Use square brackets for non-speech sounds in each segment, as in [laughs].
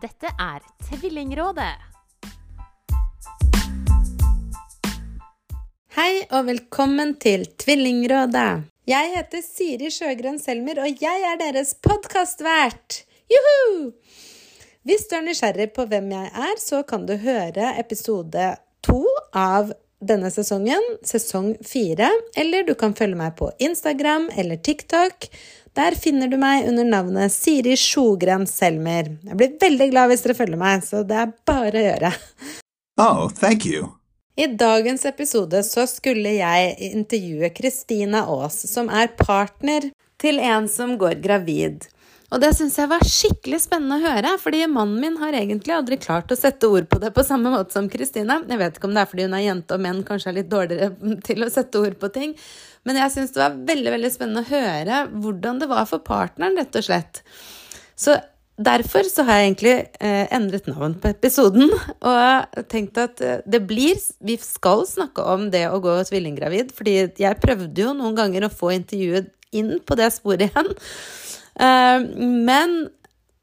Dette er Tvillingrådet. Hei og velkommen til Tvillingrådet. Jeg heter Siri Sjøgren Selmer, og jeg er deres podkastvert. Juhu! Hvis du er nysgjerrig på hvem jeg er, så kan du høre episode to av denne sesongen, sesong fire, eller du kan følge meg på Instagram eller TikTok. Der finner du meg under navnet Siri Sjogren Selmer. Jeg blir veldig glad hvis dere følger meg, så det er bare å gjøre. Oh, thank you. I dagens episode så skulle jeg intervjue Kristina Aas, som er partner til en som går gravid. Og det syns jeg var skikkelig spennende å høre, fordi mannen min har egentlig aldri klart å sette ord på det på samme måte som Kristina. Jeg vet ikke om det er fordi hun er jente og menn kanskje er litt dårligere til å sette ord på ting, men jeg syns det var veldig, veldig spennende å høre hvordan det var for partneren, rett og slett. Så Derfor så har jeg egentlig eh, endret navn på episoden og tenkt at eh, det blir Vi skal snakke om det å gå tvillinggravid, fordi jeg prøvde jo noen ganger å få intervjuet inn på det sporet igjen. Eh, men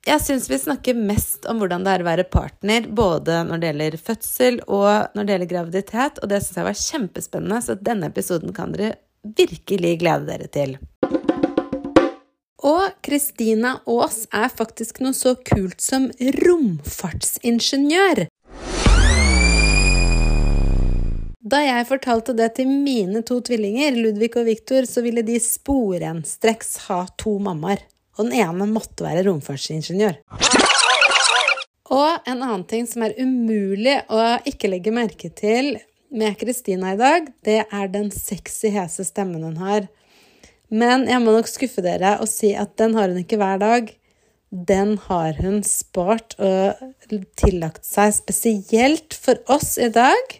jeg syns vi snakker mest om hvordan det er å være partner, både når det gjelder fødsel og når det gjelder graviditet, og det syns jeg var kjempespennende, så denne episoden kan dere virkelig glede dere til. Og Kristina Aas er faktisk noe så kult som romfartsingeniør. Da jeg fortalte det til mine to tvillinger, Ludvig og Viktor, så ville de sporenstreks ha to mammaer. Og den ene måtte være romfartsingeniør. Og en annen ting som er umulig å ikke legge merke til med Kristina i dag, det er den sexy, hese stemmen hun har. Men jeg må nok skuffe dere og si at den har hun ikke hver dag. Den har hun spart og tillagt seg spesielt for oss i dag.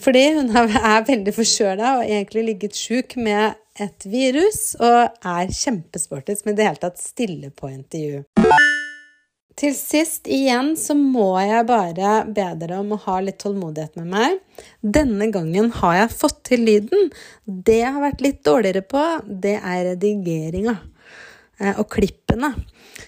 Fordi hun er veldig forkjøla og egentlig ligget sjuk med et virus og er kjempesportisk, men i det hele tatt stille på intervju. Til sist igjen så må jeg bare be dere om å ha litt tålmodighet med meg. Denne gangen har jeg fått til lyden. Det jeg har vært litt dårligere på, det er redigeringa eh, og klippene.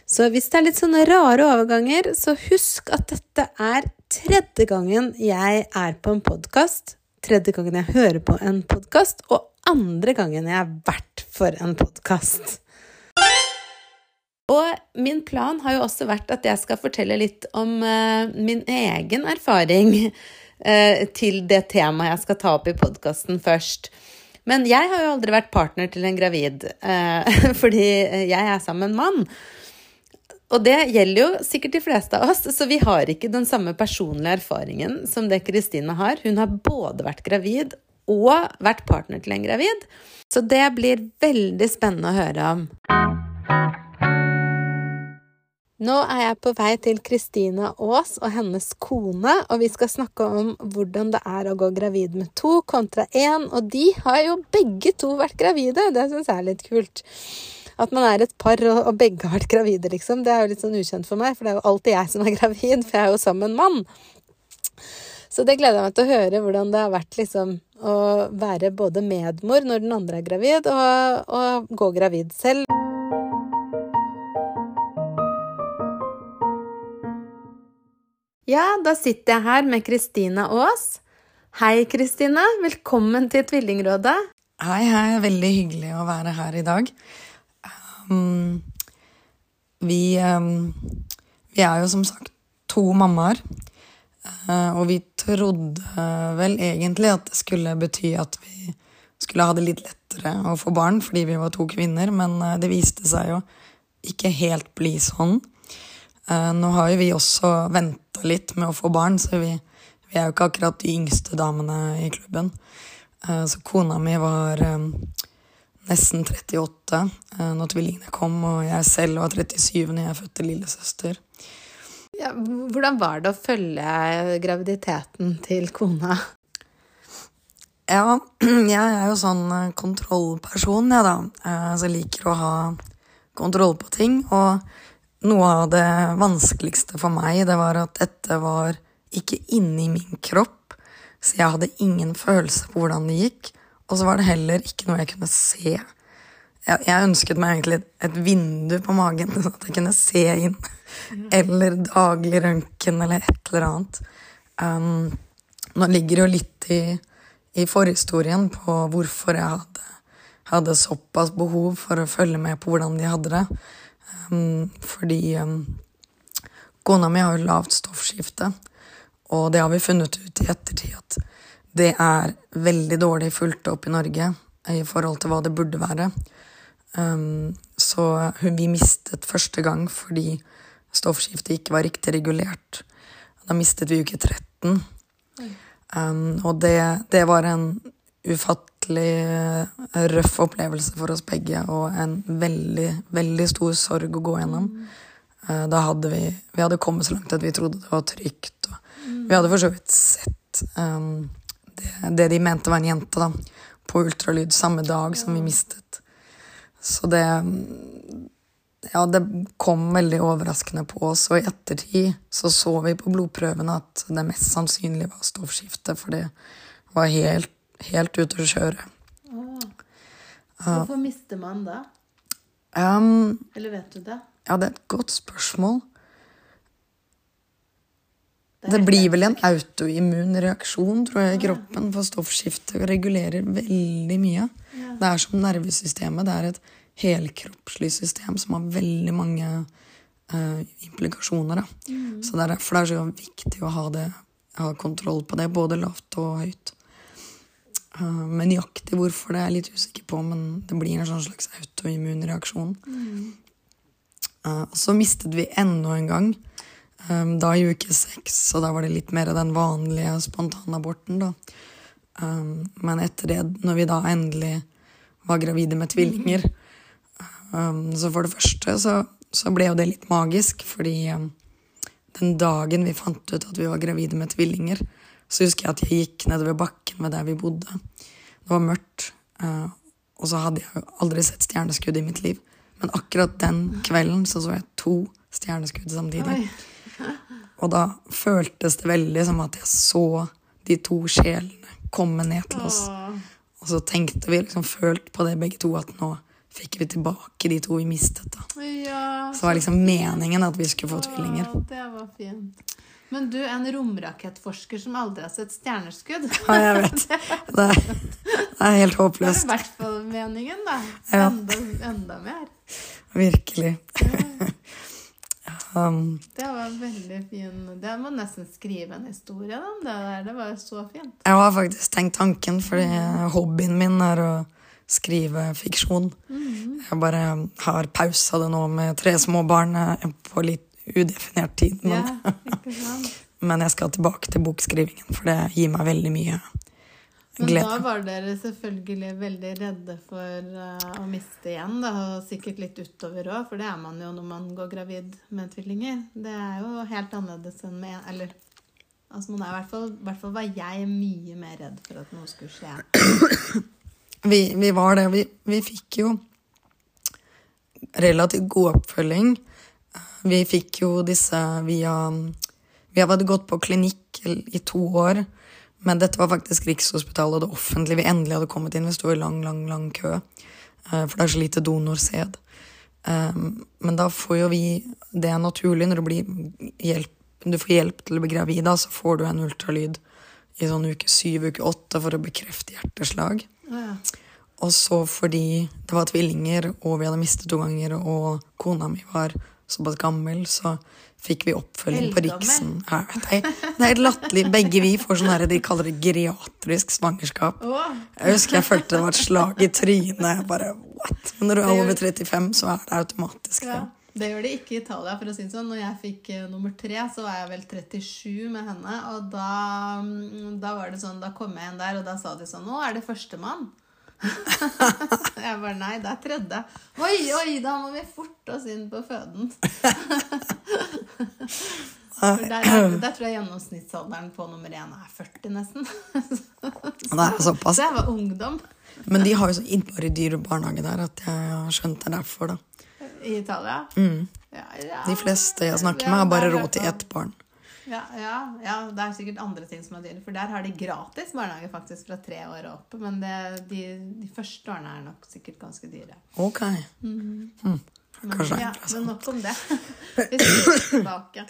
Så hvis det er litt sånne rare overganger, så husk at dette er tredje gangen jeg er på en podkast. Tredje gangen jeg hører på en podkast, og andre gangen jeg har vært for en podkast. Og min plan har jo også vært at jeg skal fortelle litt om uh, min egen erfaring uh, [laughs] til det temaet jeg skal ta opp i podkasten først. Men jeg har jo aldri vært partner til en gravid, uh, [laughs] fordi jeg er sammen med en mann. Og det gjelder jo sikkert de fleste av oss, så vi har ikke den samme personlige erfaringen som det Kristine har. Hun har både vært gravid og vært partner til en gravid. Så det blir veldig spennende å høre om. Nå er jeg på vei til Kristine Aas og hennes kone, og vi skal snakke om hvordan det er å gå gravid med to kontra én. Og de har jo begge to vært gravide. Det syns jeg er litt kult. At man er et par og, begge har vært gravide, liksom. Det er jo litt sånn ukjent for meg, for det er jo alltid jeg som er [laughs] gravid, for jeg er jo sammen med en mann. Så det gleder jeg meg til å høre hvordan det har vært liksom å være både medmor når den andre er gravid, og, og gå gravid selv. Ja, da sitter jeg her med Kristina Aas. Hei, Kristina. Velkommen til Tvillingrådet. Hei, hei. Veldig hyggelig å være her i dag. Um, vi, um, vi, er jo som sagt to mammaer. Uh, og vi trodde vel egentlig at det skulle bety at vi skulle ha det litt lettere å få barn fordi vi var to kvinner, men uh, det viste seg jo ikke helt bli sånn. Uh, nå har jo vi også venta litt med å få barn, så vi, vi, er jo ikke akkurat de yngste damene i klubben. Uh, så kona mi var um, nesten 38 uh, når tvillingene kom, og jeg selv var 37 når jeg fødte lillesøster. Ja, hvordan var det å følge graviditeten til kona? Ja, [clears throat] jeg er jo sånn kontrollperson, jeg, da. Så jeg liker å ha kontroll på ting. Og noe av det vanskeligste for meg, det var at dette var ikke inni min kropp, så jeg hadde ingen følelse på hvordan det gikk. Og så var det heller ikke noe jeg kunne se jeg, jeg ønsket meg egentlig et, et vindu på magen, [laughs] sånn at jeg kunne se inn. Eller daglig røntgen, eller et eller annet. Um, nå ligger det jo litt i, i forhistorien på hvorfor jeg hadde, hadde såpass behov for å følge med på hvordan de hadde det. Um, fordi um, kona mi har jo lavt stoffskifte, og det har vi funnet ut i ettertid at det er veldig dårlig fulgt opp i Norge i forhold til hva det burde være. Um, så hun, vi mistet første gang fordi stoffskiftet ikke var riktig regulert. Da mistet vi uke 13. Um, og det, det, var en ufattelig uh, røff opplevelse for oss begge, og en veldig, veldig stor sorg å gå gjennom. Uh, da hadde vi, vi hadde kommet så langt at vi trodde det var trygt. Og vi hadde for så vidt sett um, det, det, de mente var en jente, da, på ultralyd samme dag som vi mistet. Så det ja, det kom veldig overraskende på oss, og i ettertid så så vi på blodprøvene at det mest sannsynlig var stoffskifte, for det var helt, helt ute å kjøre. Hvorfor mister man da? Um, Eller vet du det? ja, det er et godt spørsmål. Det blir vel en autoimmun reaksjon, tror jeg, i kroppen, for stoffskiftet regulerer veldig mye. Det er som nervesystemet. Det er et helkroppslig system som har veldig mange uh, implikasjoner. Da. Så det er derfor det er så viktig å ha, det, ha kontroll på det, både lavt og høyt. Eh, men nøyaktig hvorfor det er jeg litt usikker på, men det blir en sånn slags autoimmun reaksjon. Mm. og så mistet vi enda en gang. Um, da i uke seks, så da var det litt mer den vanlige spontanaborten, da. Men etter det, når vi da endelig var gravide med tvillinger Så for det første så, så ble jo det litt magisk, fordi den dagen vi fant ut at vi var gravide med tvillinger, så husker jeg at jeg gikk nedover bakken ved der vi bodde. Det var mørkt, uh, og så hadde jeg aldri sett stjerneskudd i mitt liv. Men akkurat den kvelden så så jeg to stjerneskudd samtidig. Og da føltes det veldig som at jeg så de to sjelene komme ned til oss. Og så tenkte vi liksom følt på det begge to, at nå fikk vi tilbake de to vi mistet. da. Ja, Så det var liksom meningen at vi skulle få tvillinger. Det var fint. Men du, er en romrakettforsker som aldri har sett stjerneskudd. Ja, jeg vet. Det er, det er helt Det er i hvert fall meningen, da. Ja. Enda, enda mer. Virkelig. [laughs] Um, Det var veldig fin Det må nesten skrive en historie om det der. Det var så fint. jeg har faktisk tenkt tanken, fordi hobbyen min er å skrive fiksjon. Jeg bare har pausa det nå med tre små barn eh, på litt udefinert tid. Men, Ja, [laughs] men jeg skal tilbake til bokskrivingen, for det gir meg veldig mye glede. Men da var dere selvfølgelig veldig redde for eh, å miste igjen, da, og sikkert litt utover òg, for det er man jo når man går gravid med tvillinger. Det er jo helt annerledes enn med Eller altså man er i hvert fall, i hvert fall var jeg mye mer redd for at noe skulle skje. [clears throat] Vi, vi var det. Vi, vi fikk jo relativt god oppfølging. Vi fikk jo disse via Vi hadde gått på klinikk i to år, men dette var faktisk Rikshospitalet og det offentlige vi endelig hadde kommet inn. Vi sto i lang, lang, lang kø, eh, for det er så lite donorsæd. Um, Men da får jo vi Det er naturlig når du blir hjelp, du får hjelp til å bli gravid, så får du en ultralyd i sånn uke syv, uke åtte for å bekrefte hjerteslag. Ja. Og så fordi det var tvillinger, og vi hadde mistet to ganger, og kona mi var såpass gammel, så fikk vi oppfølging på Riksen. Ja, det. er latterlig. Begge vi får sånn her, de kaller det geriatrisk svangerskap. Jeg husker jeg følte det var et slag i trynet. Bare, what? Men når du er over 35, så er det automatisk. ja. Det. Gjør det ikke i Italia. for å si det sånn. Når jeg fikk eh, nummer tre, så var jeg vel 37 med henne. Og da, mm, da var det sånn, da kom jeg inn der, og da sa de sånn Nå er det førstemann. [laughs] jeg bare Nei, det er tredje. Oi, oi, da må vi forte oss inn på føden. [laughs] Der, der, tror jeg gjennomsnittsalderen på nummer én er 40, nesten. Det er såpass. Så jeg var ungdom Men de har jo så innmari dyr barnehage der at jeg har skjønt det er derfor, da. i Italia. Mm. Ja, ja. De fleste jeg snakker Ja, med, har bare råd til ett barn. Ja, ja, ja, det er sikkert andre ting som er dyre. For der har de gratis barnehage faktisk fra tre år og opp. Men det, de, de første årene er nok sikkert ganske dyre. Ok. Mm -hmm. mm. Kanskje ja, men nok om det. [laughs] Vi skal tilbake.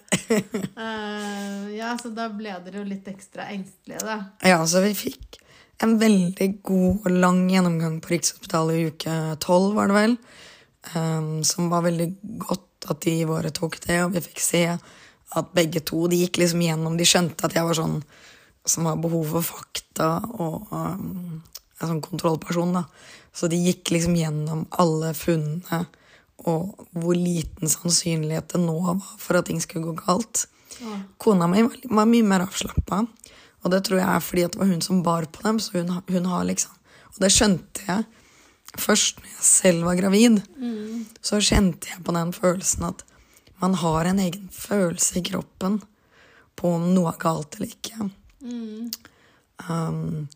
Uh, ja, så da ble dere jo litt ekstra engstelige, da. Ja, så vi fikk en veldig god og lang gjennomgang på Rikshospitalet i uke tolv, var det vel. Um, som var veldig godt at de våre tok det, og vi fikk se at begge to De gikk liksom gjennom De skjønte at jeg var sånn som har behov for fakta og um, en sånn kontrollperson, da. Så de gikk liksom gjennom alle funnene og hvor liten sannsynlighet det nå var for at ting skulle gå galt. Kona mi var, var mye mer avslappa, og det tror jeg er fordi det var hun som bar på dem. så hun, hun har liksom, Og det skjønte jeg først når jeg selv var gravid. Så kjente jeg på den følelsen at man har en egen følelse i kroppen på om noe er galt eller ikke. Um,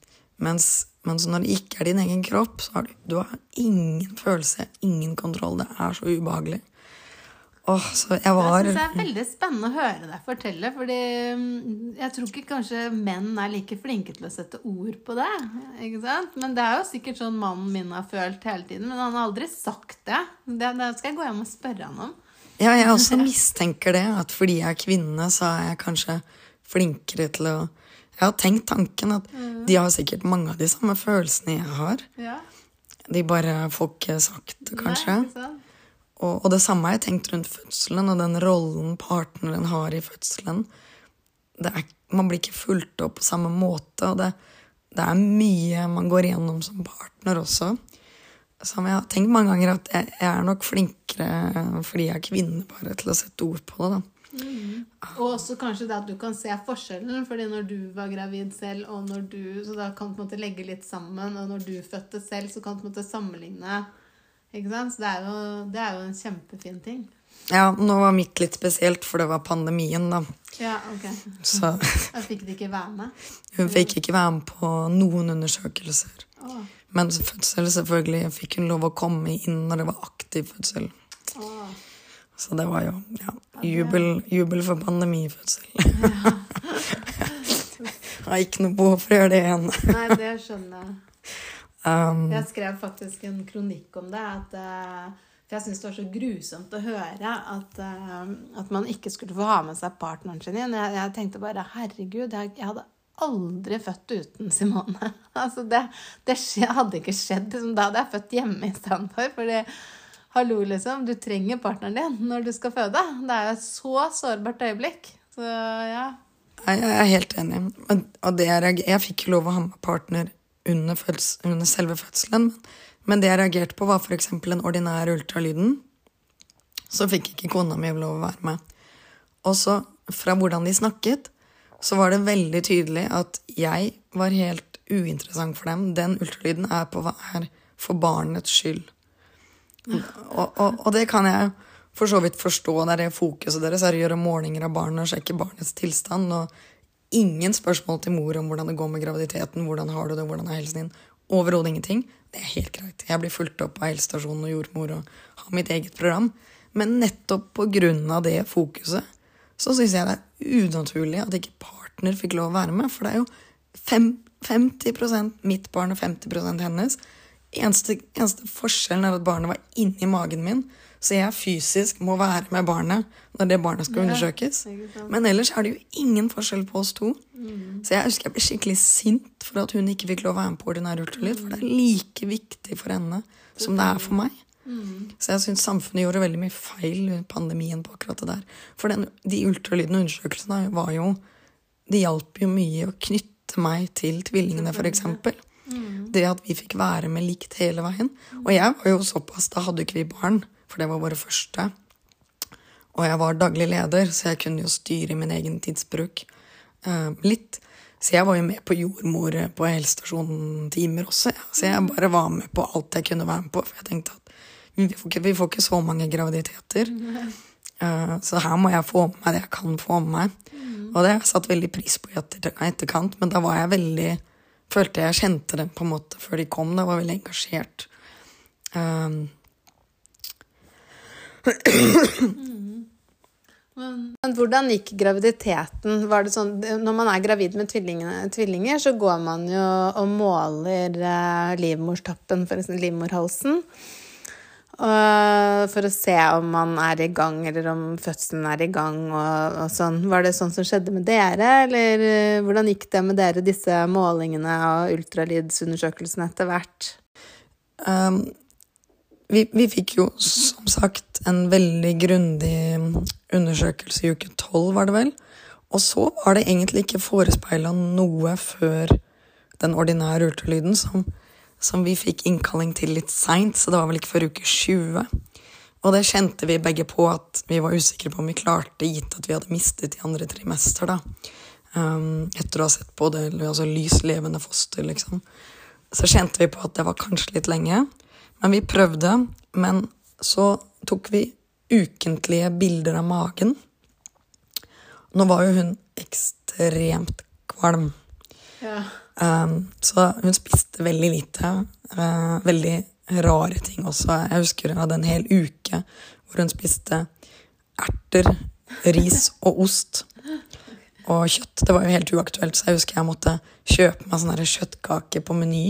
mens, mens når det ikke er din egen kropp, så har du, du har ingen følelse, ingen kontroll. Det er så ubehagelig. Åh, så jeg Jeg var synes det er veldig spennende å høre deg fortelle. fordi mm, jeg tror ikke kanskje menn er like flinke til å sette ord på det. ikke sant? Men det er jo sikkert sånn mannen min har følt hele tiden. Men han har aldri sagt det. Det, det skal jeg gå hjem og spørre han om. Ja, jeg også [laughs] mistenker det, at fordi jeg er kvinne, så er jeg kanskje flinkere til å Jeg har tenkt tanken at de har sikkert mange av de samme følelsene jeg har. Ja, De bare får ikke sagt det, kanskje. Og, og det samme har jeg tenkt rundt fødselen og den rollen partneren har i fødselen. Det er, man blir ikke fulgt opp på samme måte, og det, det er mye man går igjennom som partner også. Som jeg har tenkt mange ganger at jeg, jeg er nok flinkere fordi jeg er kvinne, bare til å sette ord på det. da. Og også kanskje det at du kan se forskjellen. fordi når du var gravid selv, og når du, så da kan du legge litt sammen. Og når du fødte selv, så kan du sammenligne. Ikke sant? Så det er jo, det er jo en kjempefin ting. Ja, nå var mitt litt spesielt, for det var pandemien, da. Ja, ok. Så Jeg fikk de ikke være med. hun fikk ikke være med på noen undersøkelser. Åh, Men fødsel, selvfølgelig, fikk hun lov å komme inn når det var aktiv fødsel. åh. Så det var jo ja, jubel, jubel for pandemifødsel. [laughs] Jeg har ikke noe behov for å gjøre det igjen. Nei, det skjønner jeg. Um, Jeg skrev faktisk en kronikk om det. At, eh, for jeg syns det var så grusomt å høre at, uh, at man ikke skulle få ha med seg partneren sin inn. Jeg, jeg tenkte bare herregud, jeg, jeg hadde aldri født uten Simone. [laughs] Altså det, det hadde ikke skjedd. Liksom. Da hadde jeg født hjemme istedenfor. Fordi hallo, liksom, du trenger partneren din når du skal føde. Det er jo et så sårbart øyeblikk. Så ja. jeg, er helt enig. Og, det jeg, jeg fikk jo lov å ha med partner under, føds, under selve fødselen. Men det jeg reagerte på, var f.eks. den ordinære ultralyden. Så fikk ikke kona mi lov å være med. Og så, fra hvordan de snakket, så var det veldig tydelig at jeg var helt uinteressant for dem. Den ultralyden er, på, er for barnets skyld. Og, og, og det kan jeg for så vidt forstå. Det er det fokuset deres er å gjøre målinger av barnet og sjekke barnets tilstand. Og ingen spørsmål til mor om hvordan det går med graviditeten, hvordan har du det, hvordan er helsen din. Overhodet ingenting. Det er helt greit. Jeg blir fulgt opp av helsestasjonen og jordmor og har mitt eget program. Men nettopp på grunn av det fokuset så syns jeg det er unaturlig at ikke partner fikk lov å være med. For det er jo fem, 50 mitt barn og 50% hennes. Eneste, eneste forskjellen er at barnet var inni magen min, så jeg fysisk må være med barnet når det barnet skal undersøkes. Men ellers er det jo ingen forskjell på oss to. Så jeg husker jeg ble skikkelig sint for at hun ikke fikk lov å være med på ordinær ultralyd, for det er like viktig for henne som det er for meg. Så jeg syns samfunnet gjorde veldig mye feil under pandemien på akkurat det der. For den, de ultralydende undersøkelsene var jo Det hjalp jo mye å knytte meg til tvillingene, f.eks. Det at vi fikk være med likt hele veien. Og jeg var jo såpass Da hadde ikke vi barn, for det var våre første. Og jeg var daglig leder, så jeg kunne jo styre min egen tidsbruk uh, litt. Så jeg var jo med på jordmor på helsestasjonen-timer også. Ja. Så jeg bare var med på alt jeg kunne være med på. For jeg tenkte at vi får ikke, vi får ikke så mange graviditeter. Uh, [laughs] så her må jeg få med meg det jeg kan få med meg. Og det har jeg satt veldig pris på i etter, etterkant, men da var jeg veldig Følte jeg kjente det på en måte før de kom. Da var jeg veldig engasjert. Um, Men hvordan gikk graviditeten? Var det sånn, når man er gravid med tvillinger, så går man jo og måler eh, livmorstappen, for eksempel livmorhalsen. Og for å se om man er i gang, eller om fødselen er i gang. Og, og sånn. Var det sånn som skjedde med dere, eller eh, hvordan gikk det med dere, disse målingene og ultralydsundersøkelsene etter hvert? Um, vi, vi fikk jo som sagt en veldig grundig undersøkelse i uke tolv, var det vel. Og så var det egentlig ikke forespeila noe før den ordinære ultralyden, som, som vi fikk innkalling til litt seint, så det var vel ikke før uke 20. Og det kjente vi begge på at vi var usikre på om vi klarte, gitt at vi hadde mistet i andre trimester, da. Um, etter å ha sett på det altså lys levende foster, liksom. Så kjente vi på at det var kanskje litt lenge. Men vi prøvde. Men så tok vi ukentlige bilder av magen. Nå var jo hun ekstremt kvalm. Ja. Um, så hun spiste veldig lite. Uh, veldig rare ting også. Jeg husker hun hadde en hel uke hvor hun spiste erter, ris og ost. Og kjøtt. Det var jo helt uaktuelt, så jeg husker jeg måtte kjøpe meg sånn kjøttkake på Meny.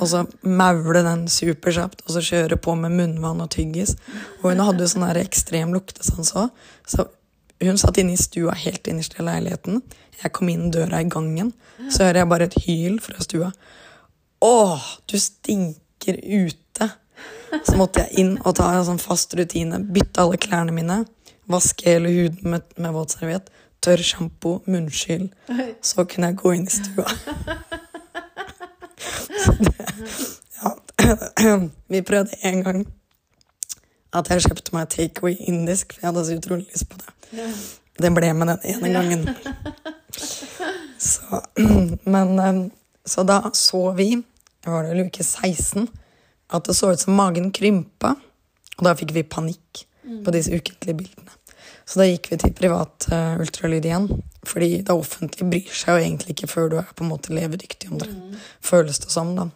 Og så maule den superkjapt, og så kjøre på med munnvann og tyggis. Og hun hadde jo sånn ekstrem luktesans òg. Så hun satt inne i stua helt innerst i leiligheten. Jeg kom inn døra i gangen, så hører jeg bare et hyl fra stua. Å, du stinker ute! Så måtte jeg inn og ta en sånn fast rutine. Bytte alle klærne mine. Vaske hele huden med, med våtserviett. Tørr sjampo, munnskyld. Så kunne jeg gå inn i stua. Så det, ja. Vi prøvde en gang at jeg kjøpte meg takeaway indisk, for jeg hadde så utrolig lyst på det. Det ble med den ene gangen. [laughs] Så, [clears throat] men eh, Så da så vi, var det vel uke 16, at det så ut som magen krympa. Og da fikk vi panikk på disse ukentlige bildene. Så da gikk vi til privat uh, ultralyd igjen. Fordi det offentlige bryr seg jo egentlig ikke før du er på en måte levedyktig, omtrent. Føles det som, da.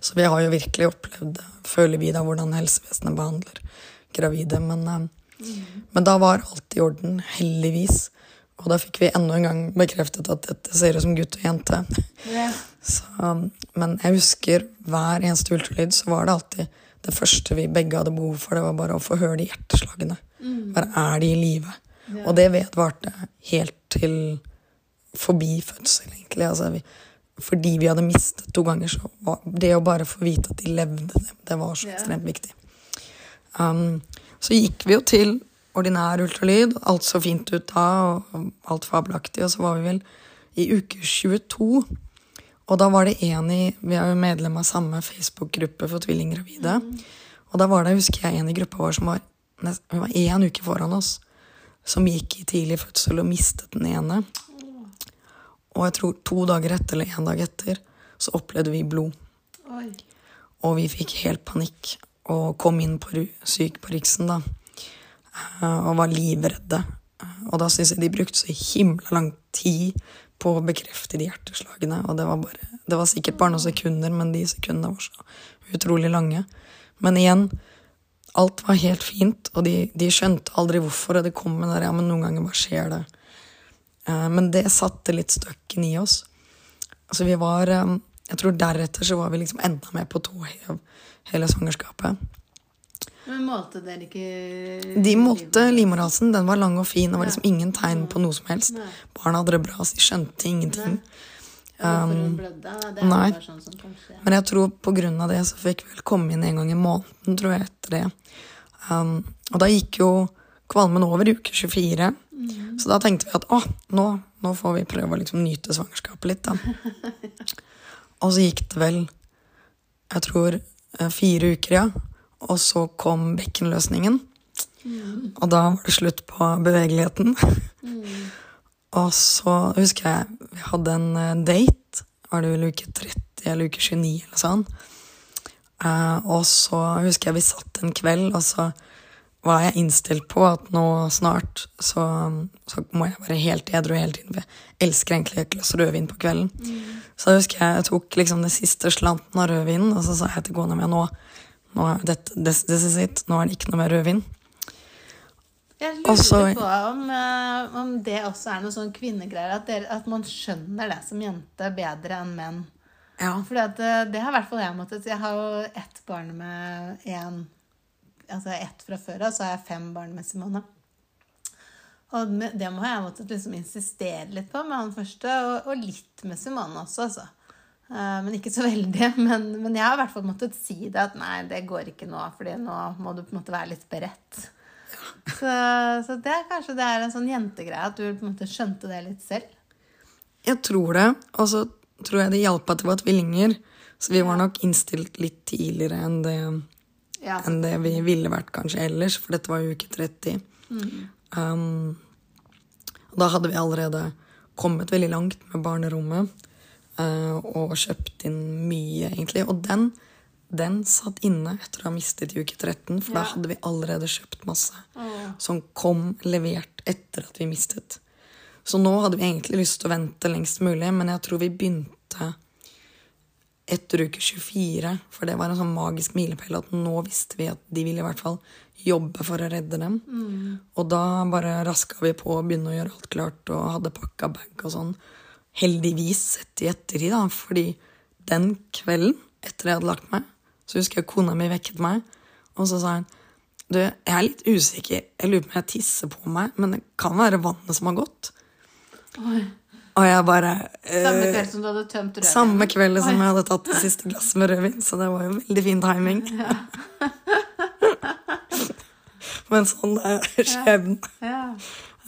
Så vi har jo virkelig opplevd, føler vi da, hvordan helsevesenet behandler gravide. Men, uh, men da var alt i orden, heldigvis. Og da fikk vi enda en gang bekreftet at dette ser ut som gutt og jente. Så, men jeg husker hver eneste ultralyd så var det alltid det første vi begge hadde behov for, det var bare å få høre de hjerteslagene. Bare er de i live? Og det vedvarte helt til forbi fødsel, egentlig. Altså, vi, fordi vi hadde mistet to ganger, så var det å bare få vite at de levde, det, det var så ekstremt viktig. Um, så gikk vi jo til ordinær ultralyd, alt så fint ut da, og alt fabelaktig, og så var vi vel i uke 22. Og da var det en i Vi er jo medlem av samme Facebook-gruppe for tvillinggravide. Og da var det, husker jeg, en i gruppa vår som var nest- Hun var én uke foran oss. Som gikk i tidlig fødsel og mistet den ene. Og jeg tror to dager etter eller én dag etter så opplevde vi blod. Oi. Og vi fikk helt panikk og kom inn på syk på Riksen, da. Eh, Og var livredde. Eh, Og da syns jeg de brukte så himla lang tid på å bekrefte de hjerteslagene. Og det var, bare, det var sikkert bare noen sekunder, men de sekundene var så utrolig lange. Men igjen, alt var helt fint, og de, de skjønte aldri hvorfor. Og det kom med der, ja, men noen ganger bare skjer det. Eh, Men det satte litt støkken i oss. Altså vi var Jeg tror deretter så var vi liksom enda mer på tå hev hele svangerskapet. Men målte dere ikke De målte livmorhalsen, den var lang og fin. Det var liksom ingen tegn på noe som helst. Barna hadde det bra, så de skjønte ingenting. Um, nei. sånn Men jeg tror på grunn av det så fikk vi vel komme inn en gang i måneden, tror jeg, etter det. Um, og da gikk jo kvalmen over i uke 24. Så da tenkte vi at å, nå, nå får vi prøve å liksom nyte svangerskapet litt, da. [laughs] Og så gikk det vel, jeg tror, eh, fire uker, ja. Og så kom bekkenløsningen. Og da var det slutt på bevegeligheten. [laughs] og så husker jeg vi hadde en eh, date. Var det vel uke 30 eller uke 29 eller sånn. Uh, og så husker jeg vi satt en kveld, og så var jeg innstilt på at nå snart så, så må jeg være helt edru hele tiden. For jeg elsker egentlig et glass rødvin på kvelden. Så jeg husker jeg, tok liksom det siste slanten av rødvinen, og så sa jeg til kona mi nå, nå dette, this, this is it, nå er det ikke noe mer rødvin. Jeg lurer også, på om, eh, om det også er noe sånn kvinnegreier. At, at man skjønner det som jente bedre enn menn. Ja. For at eh, det har i hvert fall jeg måttet Jeg har jo ett barn med én Altså ett fra før av, så har jeg fem barn med Simone. Og det må jeg måttet liksom insistere litt på med han første, og, og litt med Simone også, altså. Eh, Men ikke så veldig. [laughs] Men, men jeg har i hvert fall måttet si det at nei, det går ikke nå, fordi nå må du på en måte være litt beredt. Så, så det er kanskje det er en sånn jentegreie at du på en måte skjønte det litt selv. Jeg tror det. Og så tror jeg det hjalp at det var tvillinger. Så vi var nok innstilt litt tidligere enn det, Ja. enn det vi ville vært kanskje ellers, for dette var jo uke 30. Um, og da hadde vi allerede kommet veldig langt med barnerommet uh, og kjøpt inn mye, egentlig. Og den, den satt inne etter å ha mistet i uke 13, for da hadde vi allerede kjøpt masse som kom levert etter at vi mistet. Så nå hadde vi egentlig lyst til å vente lengst mulig, men jeg tror vi begynte etter uke 24, for det var en sånn magisk milepæl at nå visste vi at de ville i hvert fall jobbe for å redde dem. Og da bare raska vi på å begynne å gjøre alt klart og hadde pakka bag og sånn. Heldigvis sett i ettertid, da, fordi den kvelden etter jeg hadde lagt meg, så husker jeg kona mi vekket meg, og så sa hun du, jeg er litt usikker. Jeg lurer på om jeg tisser på meg, men det kan være vannet som har gått. Og jeg bare eh, Samme kveld som du hadde tømt rødvin. samme kveld som jeg hadde tatt det siste glasset med rødvin, så det var jo veldig fin timing. [laughs] Men sånn er skjebnen. Ja.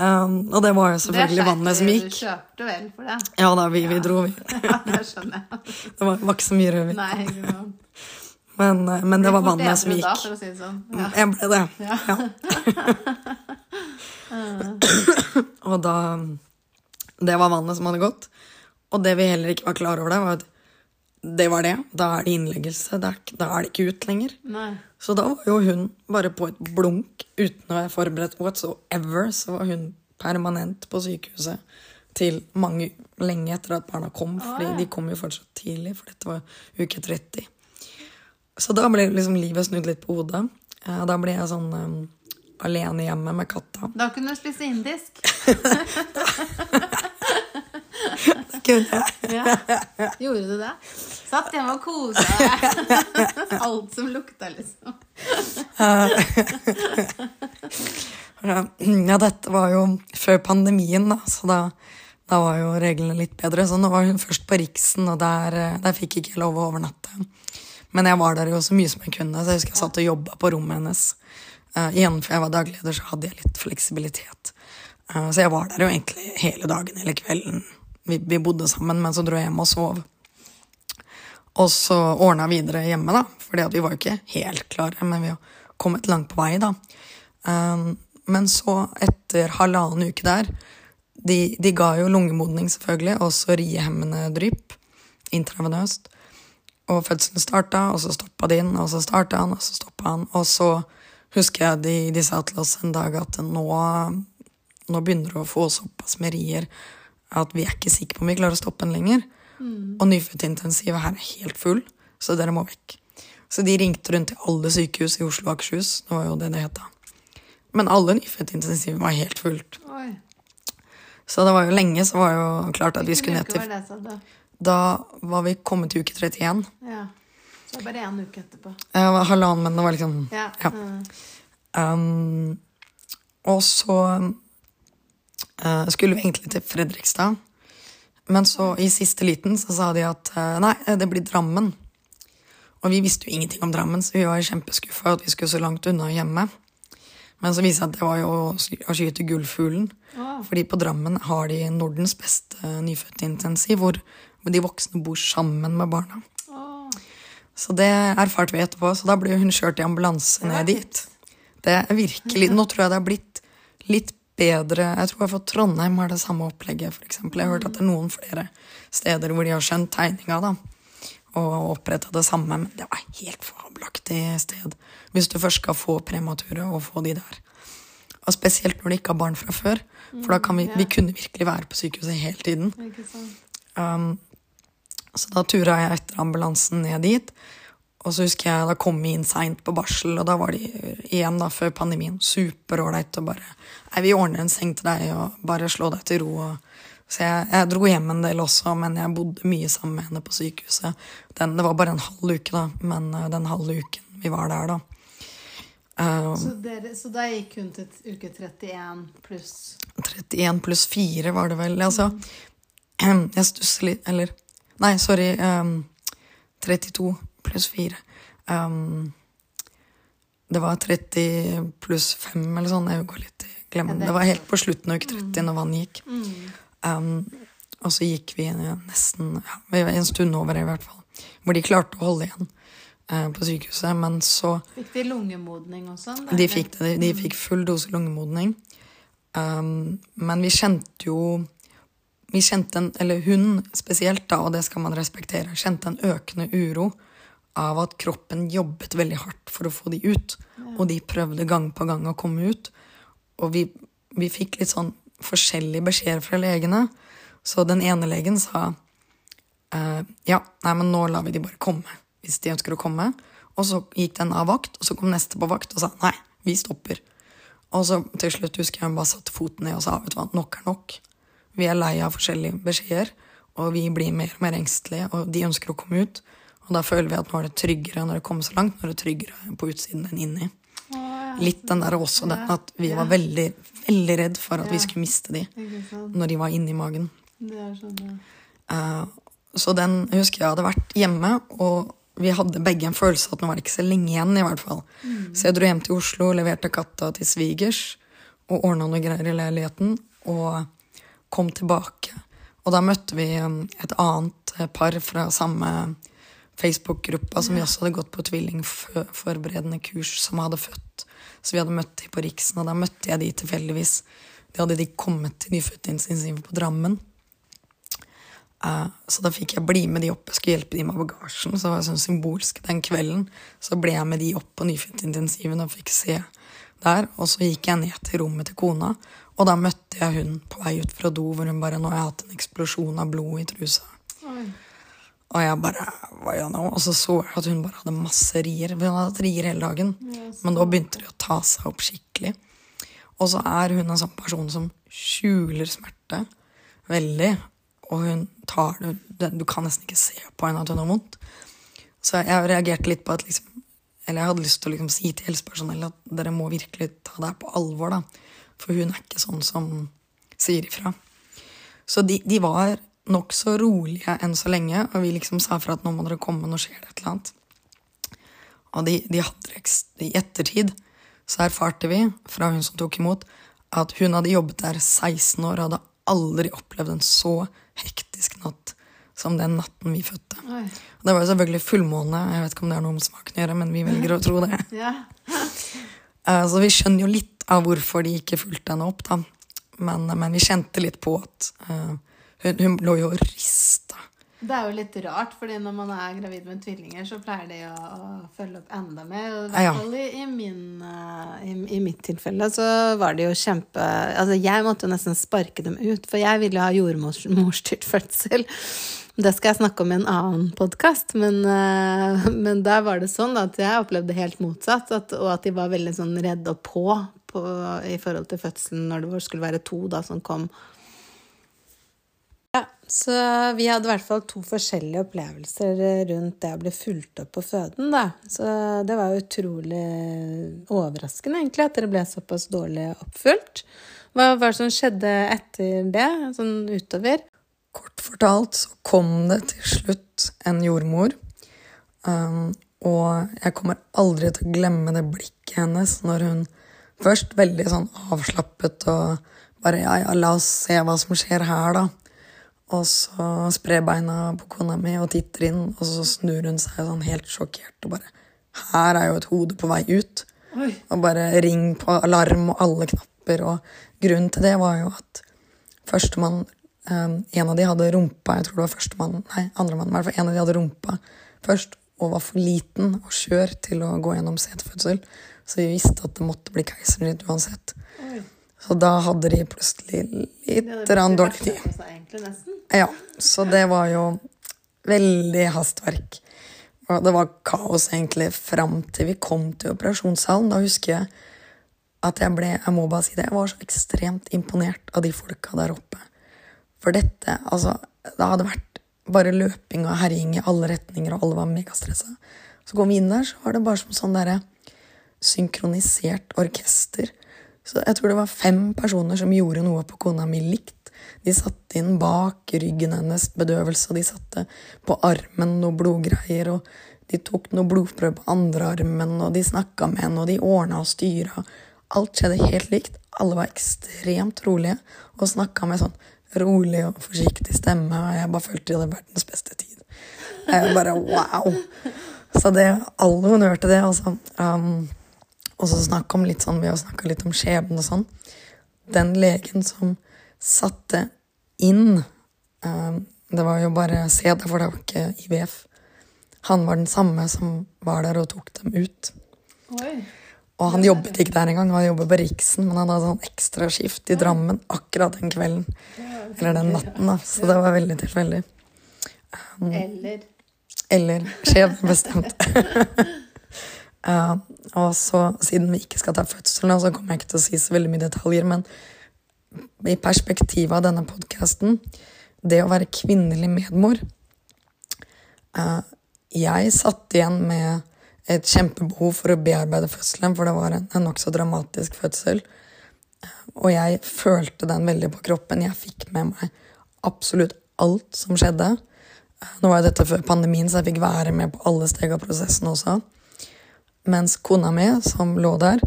Um, og det var jo selvfølgelig vannet som gikk. Du kjøpte vel for det? Ja da, vi, vi dro, vi. [laughs] Ja, det skjønner jeg. [laughs] Det var, var ikke så mye rødvin. Nei, ikke sant. Men, eh, men det var vannet som gikk. Da, for å si det sånn. Ja. Jeg ble det. Ja. [coughs] og da Det var vannet som hadde gått. Og det vi heller ikke var klar over, det var at det var det. Da er det innleggelse. Da er, det ikke ut lenger. Nei. Så da var jo hun bare på et blunk uten å være forberedt whatsoever. Så var hun permanent på sykehuset til mange lenge etter at barna kom. Fordi de kom jo fortsatt tidlig, for dette var uke 30. Så da ble liksom livet snudd litt på hodet. Eh, Da ble jeg sånn um, alene hjemme med katta. Da kunne du spise indisk. [laughs] [laughs] Kunne jeg? Ja. Gjorde du det? Satt hjemme og kosa deg. [laughs] Alt som lukta, liksom. Ja, dette var jo før pandemien, da, så da, da var jo reglene litt bedre. Så nå var hun først på Riksen, og der, eh, der fikk ikke jeg lov å overnatte. Men jeg var der jo så mye som jeg kunne, så jeg husker jeg satt og jobba på rommet hennes. Uh, igjen, for jeg var dagleder, så hadde jeg litt fleksibilitet. Uh, så jeg var der jo egentlig hele dagen, eller kvelden. Vi, vi bodde sammen, men så dro jeg hjem og sov. Og så ordna videre hjemme, da. Fordi vi var jo ikke helt klare, men vi har kommet langt på vei, da. Um, men så, etter halvannen uke der De, de ga jo lungemodning, selvfølgelig, og så riehemmende drypp intravenøst. Og fødselen starta, og så stoppa de inn, og så starta han, og så stoppa han. Og så husker jeg de, de sa til oss en dag at nå, nå begynner du å få såpass med rier at vi er ikke sikre på om vi klarer å stoppe den lenger. Og nyfødtintensivet her er helt full, så dere må vekk. Så de ringte rundt til alle sykehus i Oslo og Akershus. Det var jo det det het da. Men alle nyfødtintensiv var helt fullt. Oi. Så det var jo lenge så var jo klart at vi skulle ned til var det, du? Da var vi kommet til uke 31. Ja. Så det var bare én uke etterpå. Var halvannen, men det var liksom Ja. Ja. Mm. Um, og så skulle vi egentlig til Fredrikstad. Men så i siste liten så sa de at uh, nei, det blir Drammen. Og vi visste jo ingenting om Drammen, så vi var kjempeskuffa at vi skulle så langt unna hjemme. Men så viste det seg at det var jo å skyte gullfuglen. Fordi på Drammen har de Nordens beste nyfødtintensiv, hvor de voksne bor sammen med barna. Så det erfarte vi etterpå, så da ble hun kjørt i ambulanse ned dit. Det er virkelig, Nå tror jeg det har blitt litt bedre Jeg tror for Trondheim har det samme opplegget, f.eks. Jeg har hørt at det er noen flere steder hvor de har skjønt tegninga da, og oppretta det samme, men det var helt fabelaktig sted hvis du først skal få premature og få de der. Og spesielt når du ikke har barn fra før, for da kan vi, vi kunne virkelig være på sykehuset hele tiden. Um, så da tura jeg etter ambulansen ned dit. Og så husker jeg da kom vi inn seint på barsel, og da var de igjen da før pandemien superålreit og bare Nei, vi ordner en seng til deg, og bare slå deg til ro. og så jeg, jeg dro hjem en del også, men jeg bodde mye sammen med henne på sykehuset. Den, det var bare en halv uke, da, men uh, den halve uken vi var der, da. Um, Så, dere, så da gikk hun til uke 31 pluss 31 pluss 4 var det vel. Altså, [clears throat] jeg stusser litt Eller Nei, sorry. Um, 32 pluss 4. Um, det var 30 pluss 5 eller sånn. Jeg går litt i glemmen. Det var helt på slutten av uke 30 når vannet gikk. Um, og så gikk vi nesten ja, en stund over, i hvert fall. Hvor de klarte å holde igjen uh, på sykehuset. Men så Fikk de lungemodning og sånn? De fikk det. De, de fikk full dose lungemodning. Um, men vi kjente jo vi kjente en, eller hun spesielt, da, og det skal man respektere, kjente en økende uro av at kroppen jobbet veldig hardt for å få de ut. Og de prøvde gang på gang å komme ut. Og vi, vi fikk litt sånn forskjellige beskjeder fra legene. Så den ene legen sa eh, ja, nei, men nå lar vi de bare komme hvis de ønsker å komme. Og så gikk den av vakt, og så kom neste på vakt og sa nei, vi stopper. Og så til slutt husker jeg hun bare satte foten ned og sa vet du hva, nok er nok. Vi er lei av forskjellige beskjeder, og vi blir mer og mer engstelige, og de ønsker å komme ut. Og da føler vi at nå er det tryggere når det kommer så langt, nå er det er tryggere på utsiden enn inni. Litt den der også, den, at vi var veldig, veldig redd for at vi skulle miste de når de var inni magen. Sånn. Eh, så den husker jeg hadde vært hjemme, og vi hadde begge en følelse at nå var det ikke så lenge igjen. i hvert fall. Så jeg dro hjem til Oslo, leverte katta til svigers og ordna noe greier i leiligheten. Og kom tilbake. Og da møtte vi um, et annet eh, par fra samme Facebook-gruppa som vi også hadde gått på tvillingforberedende kurs, som hadde født. Så vi hadde møtt de på Riksen, og da møtte jeg de tilfeldigvis. Da hadde de kommet til nyfødtintensivet på Drammen. Uh, så da fikk jeg bli med de opp. Jeg skulle hjelpe de med bagasjen. Så det var sånn symbolsk den kvelden. Så ble jeg med de opp på nyfødtintensiven og fikk se der. Og så gikk jeg ned til rommet til kona, og da møtte jeg hun på vei ut fra do, hvor hun bare Nå har jeg hatt en eksplosjon av blod i trusa. Oi. Og jeg bare Hva gjør jeg nå? Og så så jeg at hun bare hadde masse rier. Hun hadde hatt rier hele dagen. Men da begynte de å ta seg opp skikkelig. Og så er hun en sånn person som skjuler smerte veldig. Og hun tar det- Du kan nesten ikke se på henne at hun har vondt. Så jeg reagerte litt på at liksom Eller jeg hadde lyst til å liksom si til helsepersonellet at dere må virkelig ta det her på alvor, da. For hun er ikke sånn som sier ifra. Så de, de var nokså rolige enn så lenge, og vi liksom sa fra at nå må dere komme, nå skjer det et eller annet. Og de, de hadde I ettertid så erfarte vi fra hun som tok imot, at hun hadde jobbet der 16 år og hadde aldri opplevd en så hektisk natt som den natten vi fødte. Oi. Og det var jo selvfølgelig fullmåne, jeg vet ikke om det har noe med smaken å gjøre, men vi velger å tro det. [laughs] Ja. [laughs] Eh, Så vi skjønner jo litt av hvorfor de ikke fulgte henne opp, da. Men, men vi kjente litt på at eh, hun, hun lå jo og rista. Det er jo litt rart, fordi når man er gravid med tvillinger, så pleier de å, å følge opp enda mer. Og I Ja. i, i, min, eh, i, I mitt tilfelle så var det jo kjempe Altså, jeg måtte jo nesten sparke dem ut, for jeg ville ha jordmorstyrt fødsel. Det skal jeg snakke om i en annen podkast, men, eh, men der var det sånn at jeg opplevde helt motsatt, at, og at de var veldig sånn redde og på, på i forhold til fødselen når det skulle være to da som kom. Så vi hadde i hvert fall to forskjellige opplevelser rundt det å bli fulgt opp på føden, da. Så det var utrolig overraskende, egentlig, at dere ble såpass dårlig oppfulgt. Hva var det som skjedde etter det, sånn utover? Kort fortalt så kom det til slutt en jordmor. Um, og jeg kommer aldri til å glemme det blikket hennes når hun først veldig sånn avslappet og bare ja, ja, la oss se hva som skjer her, da. Og så sprer beina på kona mi og titter inn, og så snur hun seg sånn helt sjokkert og bare Her er jo et hode på vei ut. Oi. Og bare ring på alarm og alle knapper. Og grunnen til det var jo at førstemann um, En av de hadde rumpa, jeg tror det var førstemann, nei, andremann, hvert en av de hadde rumpa først og var for liten og skjør til å gå gjennom setefødsel. Så vi visste at det måtte bli keisersnitt uansett. Oi. Så da hadde de plutselig litt dårlig tid. nesten. Ja, så det var jo veldig hastverk. Og det var kaos egentlig fram til vi kom til operasjonssalen. Da husker jeg at jeg ble Jeg må bare si det. Jeg var så ekstremt imponert av de folka der oppe. For dette, altså Det hadde vært bare løping og herjing i alle retninger, og alle var megastressa. Så kom vi inn der, så var det bare som sånn derre synkronisert orkester. Så jeg tror det var fem personer som gjorde noe på kona mi likt. De satte inn bak ryggen hennes bedøvelse, og de satte på armen noe blodgreier, og de tok noe blodprøve på andre armen, og de snakka med henne, og de ordna og styra. Alt skjedde helt likt. Alle var ekstremt rolige og snakka med sånn rolig og forsiktig stemme, og jeg bare følte det hadde verdens beste tid. Jeg bare wow! Så det, all honnør til det, altså. Um, og så snakke om litt sånn, Vi har snakka litt om skjebnen og sånn. Den legen som satte inn um, Det var jo bare CD, for det var ikke IVF. Han var den samme som var der og tok dem ut. Oi. Og han jobbet ikke der engang, han jobbet på Riksen, men han hadde sånn ekstraskift i Drammen akkurat den kvelden. Eller den natten, da. Så det var veldig tilfeldig. Eller Eller skjebnebestemt. [laughs] uh, og så, siden vi ikke skal ta fødselen, så kommer jeg ikke til å si så veldig mye detaljer, men i perspektivet av denne podkasten, det å være kvinnelig medmor uh, Jeg satt igjen med et kjempebehov for å bearbeide fødselen, for det var en, en nokså dramatisk fødsel. Og jeg følte den veldig på kroppen. Jeg fikk med meg absolutt alt som skjedde. Nå var dette før pandemien, så jeg fikk være med på alle steg av prosessen også. Mens kona mi, som lå der,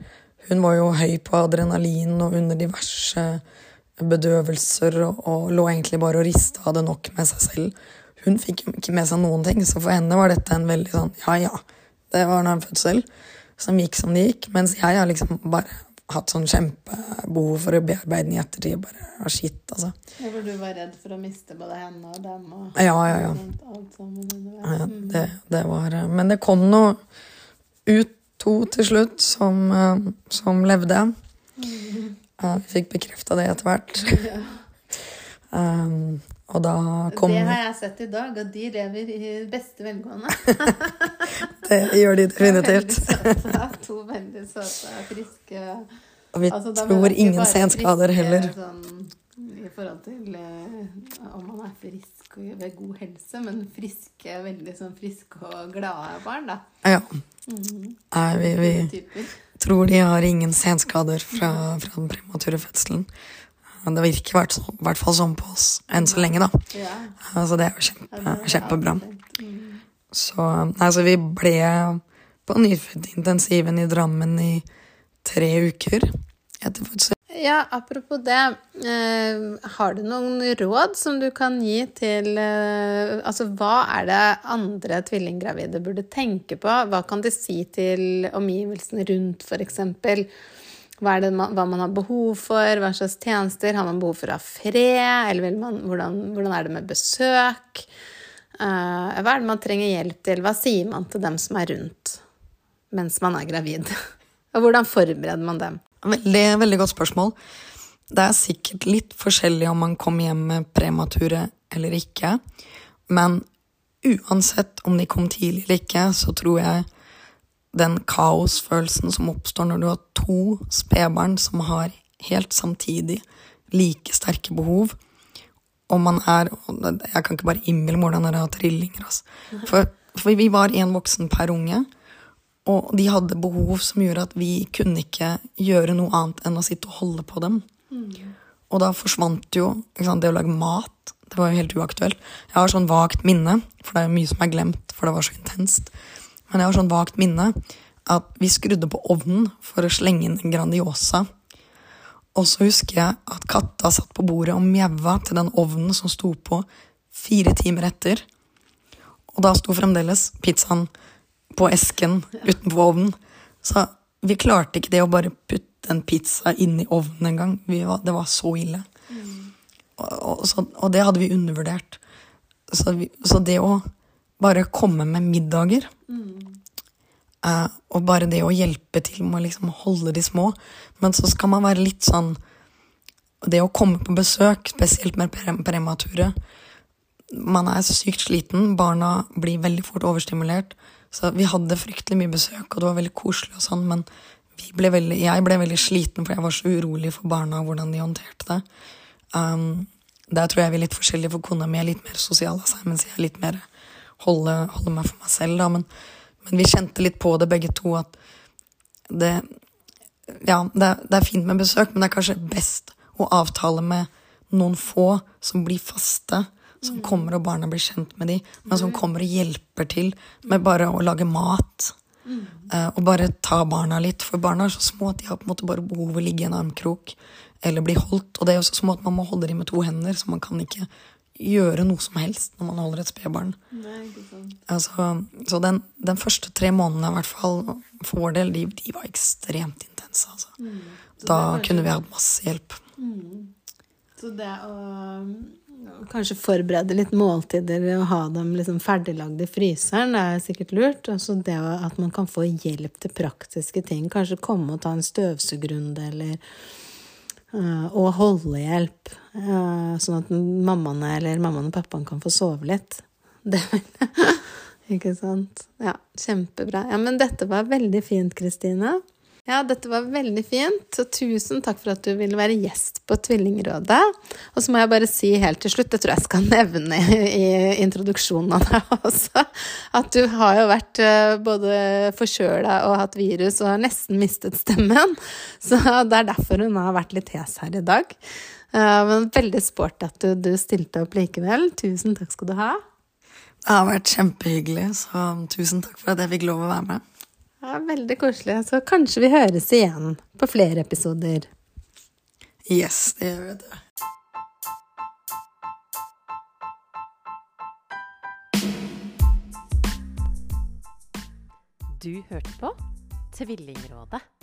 hun var jo høy på adrenalin og under diverse bedøvelser og, og lå egentlig bare og rista og hadde nok med seg selv. Hun fikk jo ikke med seg noen ting, så for henne var dette en veldig sånn ja, ja, det var en fødsel som gikk som det gikk. Mens jeg har liksom bare hatt sånn kjempebehov for å bearbeide den i ettertid. Bare ah, shit, altså. Ja, For du var redd for å miste både henne og dem og Ja, ja, ja. alt sammen ja. Det, det var eh, Men det kom nå ut to til slutt som, eh, som levde. Eh, Vi fikk bekrefta det etter hvert. [laughs] Um, og da kom Det har jeg sett i dag, og de lever i beste velgående. [laughs] Det gjør de [laughs] Veldig søte. To veldig søte, friske Og vi Altså, tror ingen senskader heller. Sånn, I forhold til uh, om man er frisk ved god helse, men friske, veldig sånn friske og glade barn, da. Ja. Mhm. Nei, vi, vi tror de har ingen senskader fra, fra den premature fødselen. Det virker i hvert, hvert fall sånn på oss enn så lenge, da. Ja. Altså, det er jo kjempe, er kjempebra. Mhm. Så altså, vi ble på nyfødtintensiven i Drammen i tre uker etter fødsel. Ja, apropos det. Eh, har du noen råd som du kan gi til eh, Altså, hva er det andre tvillinggravide burde tenke på? Hva kan de si til omgivelsene rundt, f.eks.? Hva, man, hva man har behov for? Hva slags tjenester? Har man behov for å ha fred? Eller man, hvordan, hvordan er det med besøk? Eh, hva er det man trenger hjelp til? Hva sier man til dem som er rundt mens man er gravid? [laughs] Og hvordan forbereder man dem? Veldig, veldig godt spørsmål. Det er sikkert litt forskjellig om man kommer hjem med premature eller ikke. Men uansett om de kom tidlig eller ikke, så tror jeg den kaosfølelsen som oppstår når du har to spedbarn som har helt samtidig like sterke behov, og man er Jeg kan ikke bare innbille meg hvordan det er å ha trillinger. Altså. For, for vi var én voksen per unge. Og de hadde behov som gjorde at vi kunne ikke gjøre noe annet enn å sitte og holde på dem. Og da forsvant jo sant, det å lage mat. Det var jo helt uaktuelt. Jeg har sånn vagt minne, for det er mye som er glemt, for det var så intenst. Men jeg har sånn vagt minne at vi skrudde på ovnen for å slenge inn en Grandiosa. Og så husker jeg at katta satt på bordet og mjaua til den ovnen som sto på fire timer etter. Og da sto fremdeles pizzaen på esken utenpå ovnen. Så vi klarte ikke det å bare putte en pizza inn i ovnen engang. Det var så ille. Og, og, så, og det hadde vi undervurdert. Så, vi, så det å bare komme med middager eh, Og bare det å hjelpe til med å liksom holde de små. Men så skal man være litt sånn Det å komme på besøk, spesielt med pre premature Man er sykt sliten, barna blir veldig fort overstimulert. Så vi hadde fryktelig mye besøk, og det var veldig koselig og sånn, men ble veldig, jeg ble veldig sliten, for jeg var så urolig for barna og hvordan de håndterte det. Um, der tror jeg vi er litt forskjellige, for kona mi er litt mer sosial av seg, mens jeg er litt mer holder, holder meg for meg selv, da. Men, men, vi kjente litt på det begge to, at det Ja, det, det er fint med besøk, men det er kanskje best å avtale med noen få som blir faste, som kommer og barna blir kjent med de, men som kommer og hjelper til med bare å lage mat. Uh, og bare ta barna litt, for barna er så små at de har på en måte bare behov å ligge i en armkrok eller bli holdt. Og det er jo så små at man må holde dem med to hender, så man kan ikke gjøre noe som helst når man holder et spedbarn. Altså, så den, den, første tre månedene i hvert fall for vår del, de, de var ekstremt intense. Altså. Mm. Da kunne vi hatt masse hjelp. Mm. Så det å kanskje forberede litt måltider og ha dem liksom ferdiglagd i fryseren, det er sikkert lurt. Altså det at man kan få hjelp til praktiske ting. Kanskje komme og ta en støvsugerrunde eller uh, Og holdehjelp. Uh, sånn at mammaene eller mammaen og pappaen kan få sove litt. [laughs] Det Ikke sant? Ja, kjempebra. Ja, men dette var veldig fint, Kristine. Ja, dette var veldig fint, Så tusen takk for at du ville være gjest på Tvillingrådet. Og så må jeg bare si helt til slutt, det tror jeg skal [laughs] nevne i introduksjonen av deg også, at du har jo vært eh, både forkjøla og hatt virus og har nesten mistet stemmen. Så det er derfor hun har vært litt hes her i dag. Eh, men veldig sporty at du, du stilte opp likevel. Tusen takk skal du ha. Det har vært kjempehyggelig, så tusen takk for at jeg fikk lov å være med. Ja, Veldig koselig. Så kanskje vi høres igjen på flere episoder. Yes, det gjør vi. det. Du hørte på Tvillingrådet.